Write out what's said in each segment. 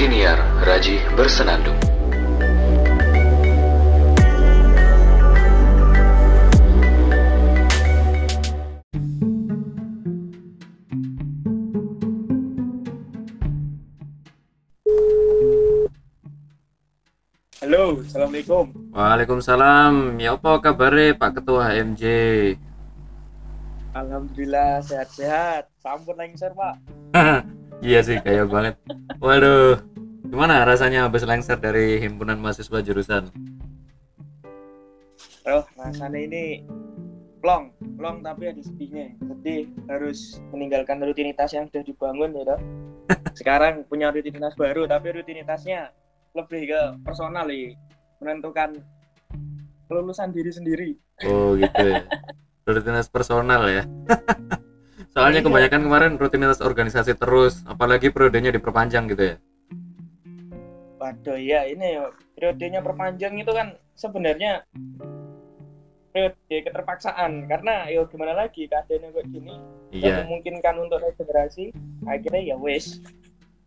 Siniar Raji Bersenandung. Halo, Assalamualaikum. Waalaikumsalam. Ya apa kabare Pak Ketua HMJ? Alhamdulillah sehat-sehat. Sampun lengser, Pak. iya sih kayak banget. Waduh. Gimana rasanya habis lengser dari himpunan mahasiswa jurusan? Oh, rasanya ini plong, plong tapi ada sedihnya. Sedih harus meninggalkan rutinitas yang sudah dibangun ya, toh. Sekarang punya rutinitas baru, tapi rutinitasnya lebih ke personal nih, menentukan kelulusan diri sendiri. Oh gitu ya. Rutinitas personal ya. Soalnya Iya. kebanyakan kemarin rutinitas organisasi terus, apalagi periodenya diperpanjang gitu ya. Waduh ya ini periodenya perpanjang itu kan sebenarnya periode keterpaksaan karena ya gimana lagi keadaannya kayak gini Iya, memungkinkan untuk regenerasi akhirnya ya wes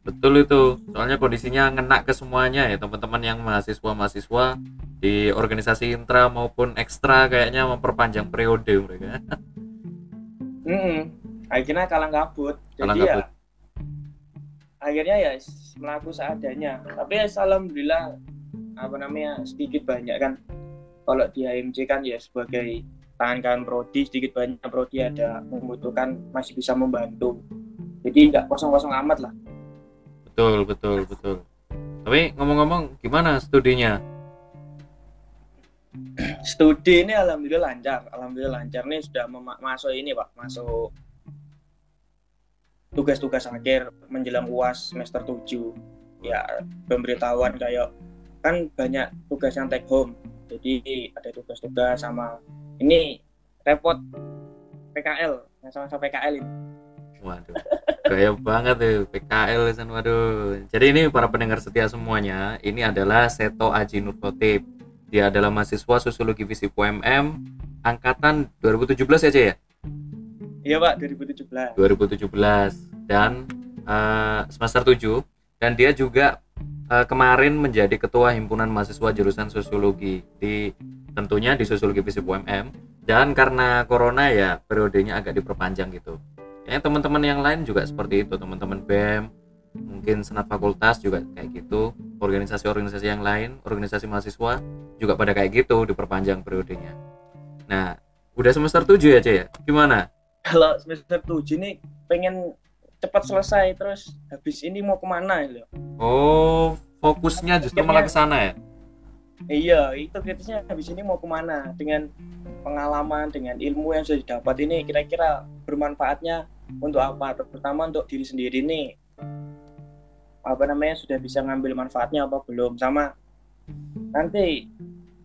betul itu. Soalnya kondisinya ngena ke semuanya ya, teman-teman yang mahasiswa-mahasiswa di organisasi intra maupun ekstra kayaknya memperpanjang periode mereka. Mm-mm. akhirnya kalang kabut jadi Kalang ya kabut. Akhirnya ya melaku seadanya. Tapi ya alhamdulillah apa namanya sedikit banyak kan. Kalau di HMC kan ya sebagai tangan kanan prodi sedikit banyak prodi ada membutuhkan masih bisa membantu. Jadi nggak kosong-kosong amat lah. Betul, betul, betul. Tapi ngomong-ngomong gimana studinya? studi ini alhamdulillah lancar. Alhamdulillah lancar. Nih sudah masuk ini pak. Masuk tugas-tugas akhir menjelang uas semester 7 ya pemberitahuan kayak kan banyak tugas yang take home jadi ada tugas-tugas sama ini repot PKL yang sama-sama PKL ini Waduh, gaya banget tuh PKL waduh. Jadi ini para pendengar setia semuanya, ini adalah Seto Aji Nur Khotib. Dia adalah mahasiswa Sosiologi Visip UMM angkatan 2017 aja ya? Iya pak. 2017 2017 dan eh, semester 7 dan dia juga eh, kemarin menjadi ketua himpunan mahasiswa jurusan sosiologi di tentunya di sosiologi visip UMM dan karena corona ya periodenya agak diperpanjang gitu. Kayaknya teman-teman yang lain juga seperti itu. Teman-teman BEM mungkin senat fakultas juga kayak gitu. Organisasi-organisasi yang lain organisasi mahasiswa juga pada kayak gitu diperpanjang periodenya. Nah udah semester 7 ya ya? Gimana kalau semester 7 ini pengen cepat selesai terus habis ini mau ke mana ya Oh, fokusnya justru malah ke sana ya? Iya, itu kritisnya habis ini mau ke mana? Dengan pengalaman, dengan ilmu yang sudah didapat ini kira-kira bermanfaatnya untuk apa? Terutama untuk diri sendiri nih. Apa namanya sudah bisa ngambil manfaatnya apa belum? Sama nanti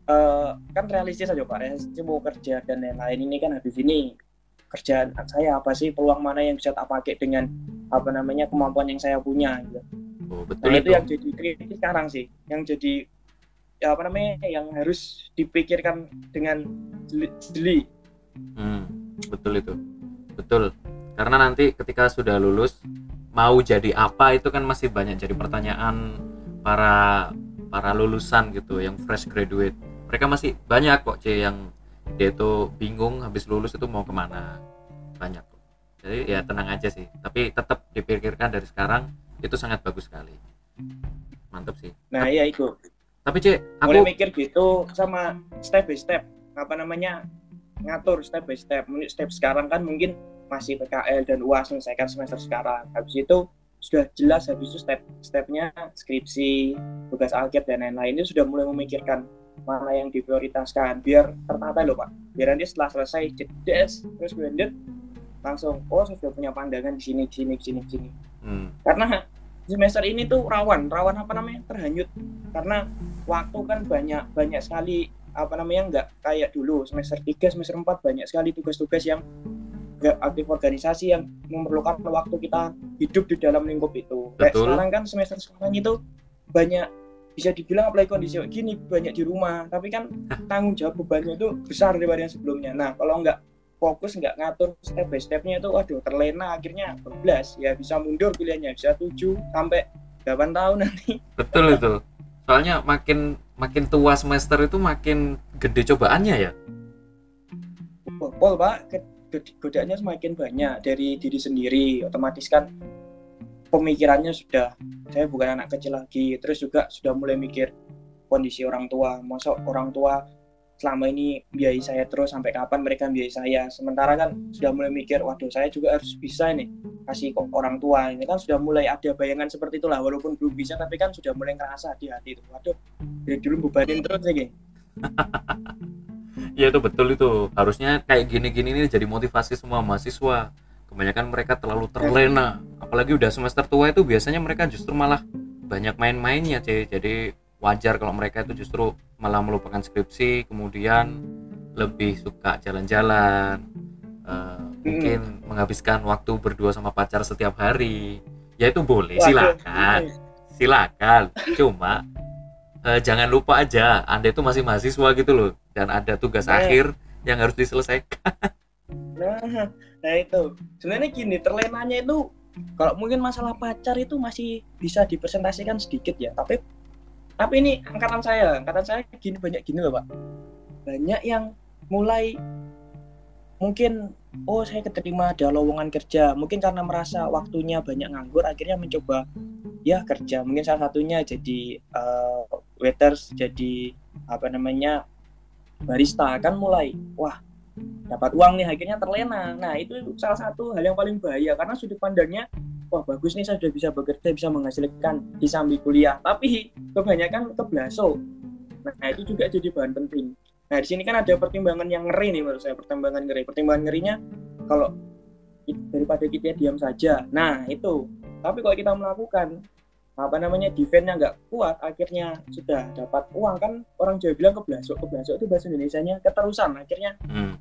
eh, kan realistis aja pak. Realistis mau kerja dan lain-lain ini kan habis ini kerjaan saya apa sih peluang mana yang bisa tak pakai dengan apa namanya kemampuan yang saya punya gitu. Oh, Nah betul itu itu. yang jadi kritis sekarang sih, yang jadi ya apa namanya, yang harus dipikirkan dengan jeli. Hmm, betul itu. Betul. Karena nanti ketika sudah lulus mau jadi apa itu kan masih banyak jadi pertanyaan para para lulusan gitu yang fresh graduate. Mereka masih banyak kok C yang dia itu bingung habis lulus itu mau ke mana banyak kok. Jadi ya tenang aja sih. Tapi tetap dipikirkan dari sekarang itu sangat bagus sekali. Mantap sih. Nah iya itu, Tapi C, mulai aku mikir gitu sama step by step, apa namanya ngatur step by step. Step sekarang kan mungkin masih PKL dan UAS selesaikan semester sekarang. Habis itu sudah jelas habis itu step stepnya skripsi, tugas akhir dan lain-lain itu sudah mulai memikirkan mana yang diprioritaskan. Biar tertata loh pak. Biar nanti setelah selesai jedes terus blended langsung oh saya sudah punya pandangan di sini di sini di sini di sini. Hmm, karena semester ini tuh rawan. Rawan apa namanya? Terhanyut. Karena waktu kan banyak banyak sekali apa namanya nggak kayak dulu. Semester 3 semester 4 banyak sekali tugas-tugas yang nggak aktif organisasi yang memerlukan waktu kita hidup di dalam lingkup itu. Kayak Betul. sekarang kan semester sekarang itu banyak bisa dibilang apalagi kondisi kayak gini banyak di rumah. Tapi kan tanggung jawab bebannya itu besar daripada yang sebelumnya. Nah kalau nggak fokus nggak ngatur step by stepnya itu waduh terlena akhirnya bablas ya bisa mundur pilihannya bisa 7 sampai 8 tahun nanti. Betul itu soalnya makin makin tua semester itu makin gede cobaannya ya? Pol pak. Godaannya semakin banyak. Dari diri sendiri otomatis kan pemikirannya sudah saya bukan anak kecil lagi terus juga sudah mulai mikir kondisi orang tua. Masa orang tua selama ini biayai saya terus sampai kapan mereka biayai saya? Sementara kan sudah mulai mikir waduh saya juga harus bisa nih kasih ke orang tua. Ini kan sudah mulai ada bayangan seperti itulah walaupun belum bisa tapi kan sudah mulai ngerasa di hati itu. Waduh dari dulu bebanin terus ya ya itu betul itu. Harusnya kayak gini-gini ini jadi motivasi semua mahasiswa kebanyakan mereka terlalu terlena. Apalagi udah semester tua itu biasanya mereka justru malah banyak main-mainnya cuy jadi wajar kalau mereka itu justru malah melupakan skripsi kemudian lebih suka jalan-jalan eh, mungkin menghabiskan waktu berdua sama pacar setiap hari. Ya itu boleh silakan. Silakan. Cuma eh, jangan lupa aja anda itu masih mahasiswa gitu loh. Dan ada tugas Nah. akhir yang harus diselesaikan Nah, nah itu. Sebenarnya gini terlenanya itu kalau mungkin masalah pacar itu masih bisa dipresentasikan sedikit ya. Tapi tapi ini angkatan saya angkatan saya gini banyak gini loh pak. Banyak yang mulai mungkin oh saya keterima ada lowongan kerja. Mungkin karena merasa waktunya banyak nganggur akhirnya mencoba ya kerja. Mungkin salah satunya jadi eh, waiters jadi apa namanya barista. Kan mulai wah dapat uang nih akhirnya terlena. Nah itu salah satu hal yang paling bahaya karena sudut pandangnya wah bagus nih saya sudah bisa bekerja bisa menghasilkan di samping kuliah. Tapi kebanyakan keblaso. Nah itu juga jadi bahan penting. Nah di sini kan ada pertimbangan yang ngeri nih menurut saya pertimbangan ngeri. Pertimbangan ngerinya kalau daripada kita diam saja. Nah itu. Tapi kalau kita melakukan apa namanya defense-nya nggak kuat akhirnya sudah dapat uang. Kan orang Jawa bilang keblasok keblasok itu bahasa Indonesianya keterusan. Akhirnya Hmm,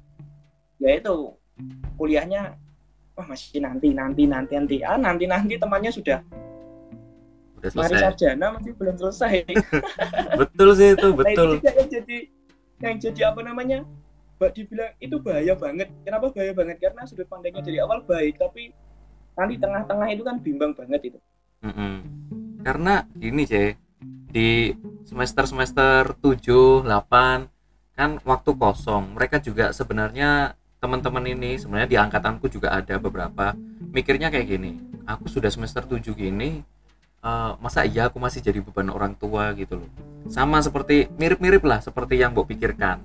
ya itu kuliahnya wah masih nanti nanti nanti nanti. Ah nanti nanti temannya sudah udah mari selesai. sarjana masih belum selesai. Betul sih itu nah itu betul. yang jadi yang jadi apa namanya Mbak dibilang itu bahaya banget. Kenapa bahaya banget? Karena sudut pandangnya dari awal baik tapi nanti tengah-tengah itu kan bimbang banget itu. Mm-mm. karena gini C di semester semester 7 8 kan waktu kosong. Mereka juga sebenarnya teman-teman ini sebenarnya di angkatanku juga ada beberapa mikirnya kayak gini aku sudah semester 7 gini eh, masa iya aku masih jadi beban orang tua? Gitu loh. Sama seperti mirip-mirip lah seperti yang Mbok pikirkan.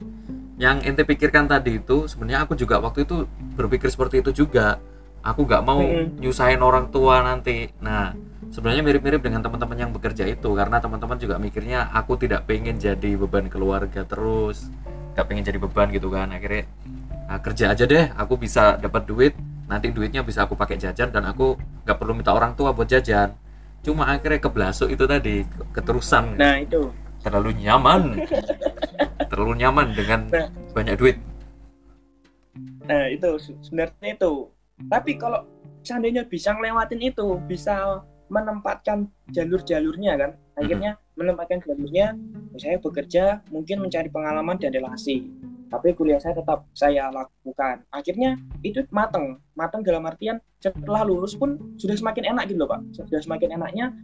Yang ente pikirkan tadi itu sebenarnya aku juga waktu itu berpikir seperti itu juga. Aku nggak mau nyusahin orang tua nanti. Nah sebenarnya mirip-mirip dengan teman-teman yang bekerja itu karena teman-teman juga mikirnya aku tidak pengen jadi beban keluarga terus nggak pengen jadi beban gitu kan. Akhirnya "Ah, kerja aja deh aku bisa dapat duit. Nanti duitnya bisa aku pakai jajan dan aku nggak perlu minta orang tua buat jajan. Cuma akhirnya keblasuk itu tadi ke- keterusan. Nah itu. Terlalu nyaman. Terlalu nyaman dengan Nah. banyak duit. Nah itu se- sebenarnya itu. Tapi kalau seandainya bisa ngelewatin itu, bisa menempatkan jalur-jalurnya kan, akhirnya menempatkan jalurnya, saya bekerja mungkin mencari pengalaman dan relasi. Tapi kuliah saya tetap saya lakukan. Akhirnya itu mateng, mateng dalam artian setelah lulus pun sudah semakin enak gitu loh pak. Sudah semakin enaknya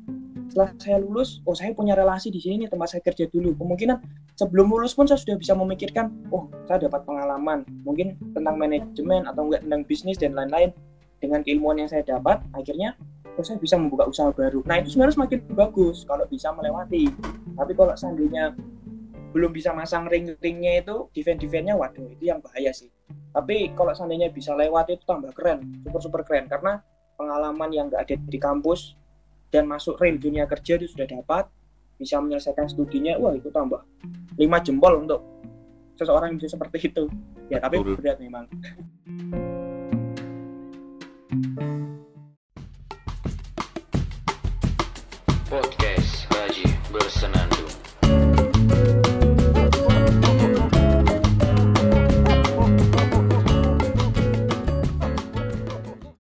setelah saya lulus, oh saya punya relasi di sini nih tempat saya kerja dulu. Kemungkinan sebelum lulus pun saya sudah bisa memikirkan, oh saya dapat pengalaman, mungkin tentang manajemen atau enggak tentang bisnis dan lain-lain. Dengan keilmuan yang saya dapat, akhirnya oh saya bisa membuka usaha baru. Nah itu sebenarnya semakin bagus kalau bisa melewati. Tapi kalau seandainya belum bisa masang ring-ringnya itu, defense-defense-nya waduh itu yang bahaya sih. Tapi kalau seandainya bisa lewat itu tambah keren, super-super keren. Karena pengalaman yang nggak ada di kampus dan masuk real dunia kerja itu sudah dapat, bisa menyelesaikan studinya, wah itu tambah lima jempol untuk seseorang yang bisa seperti itu. Ya tapi Betul. berat memang.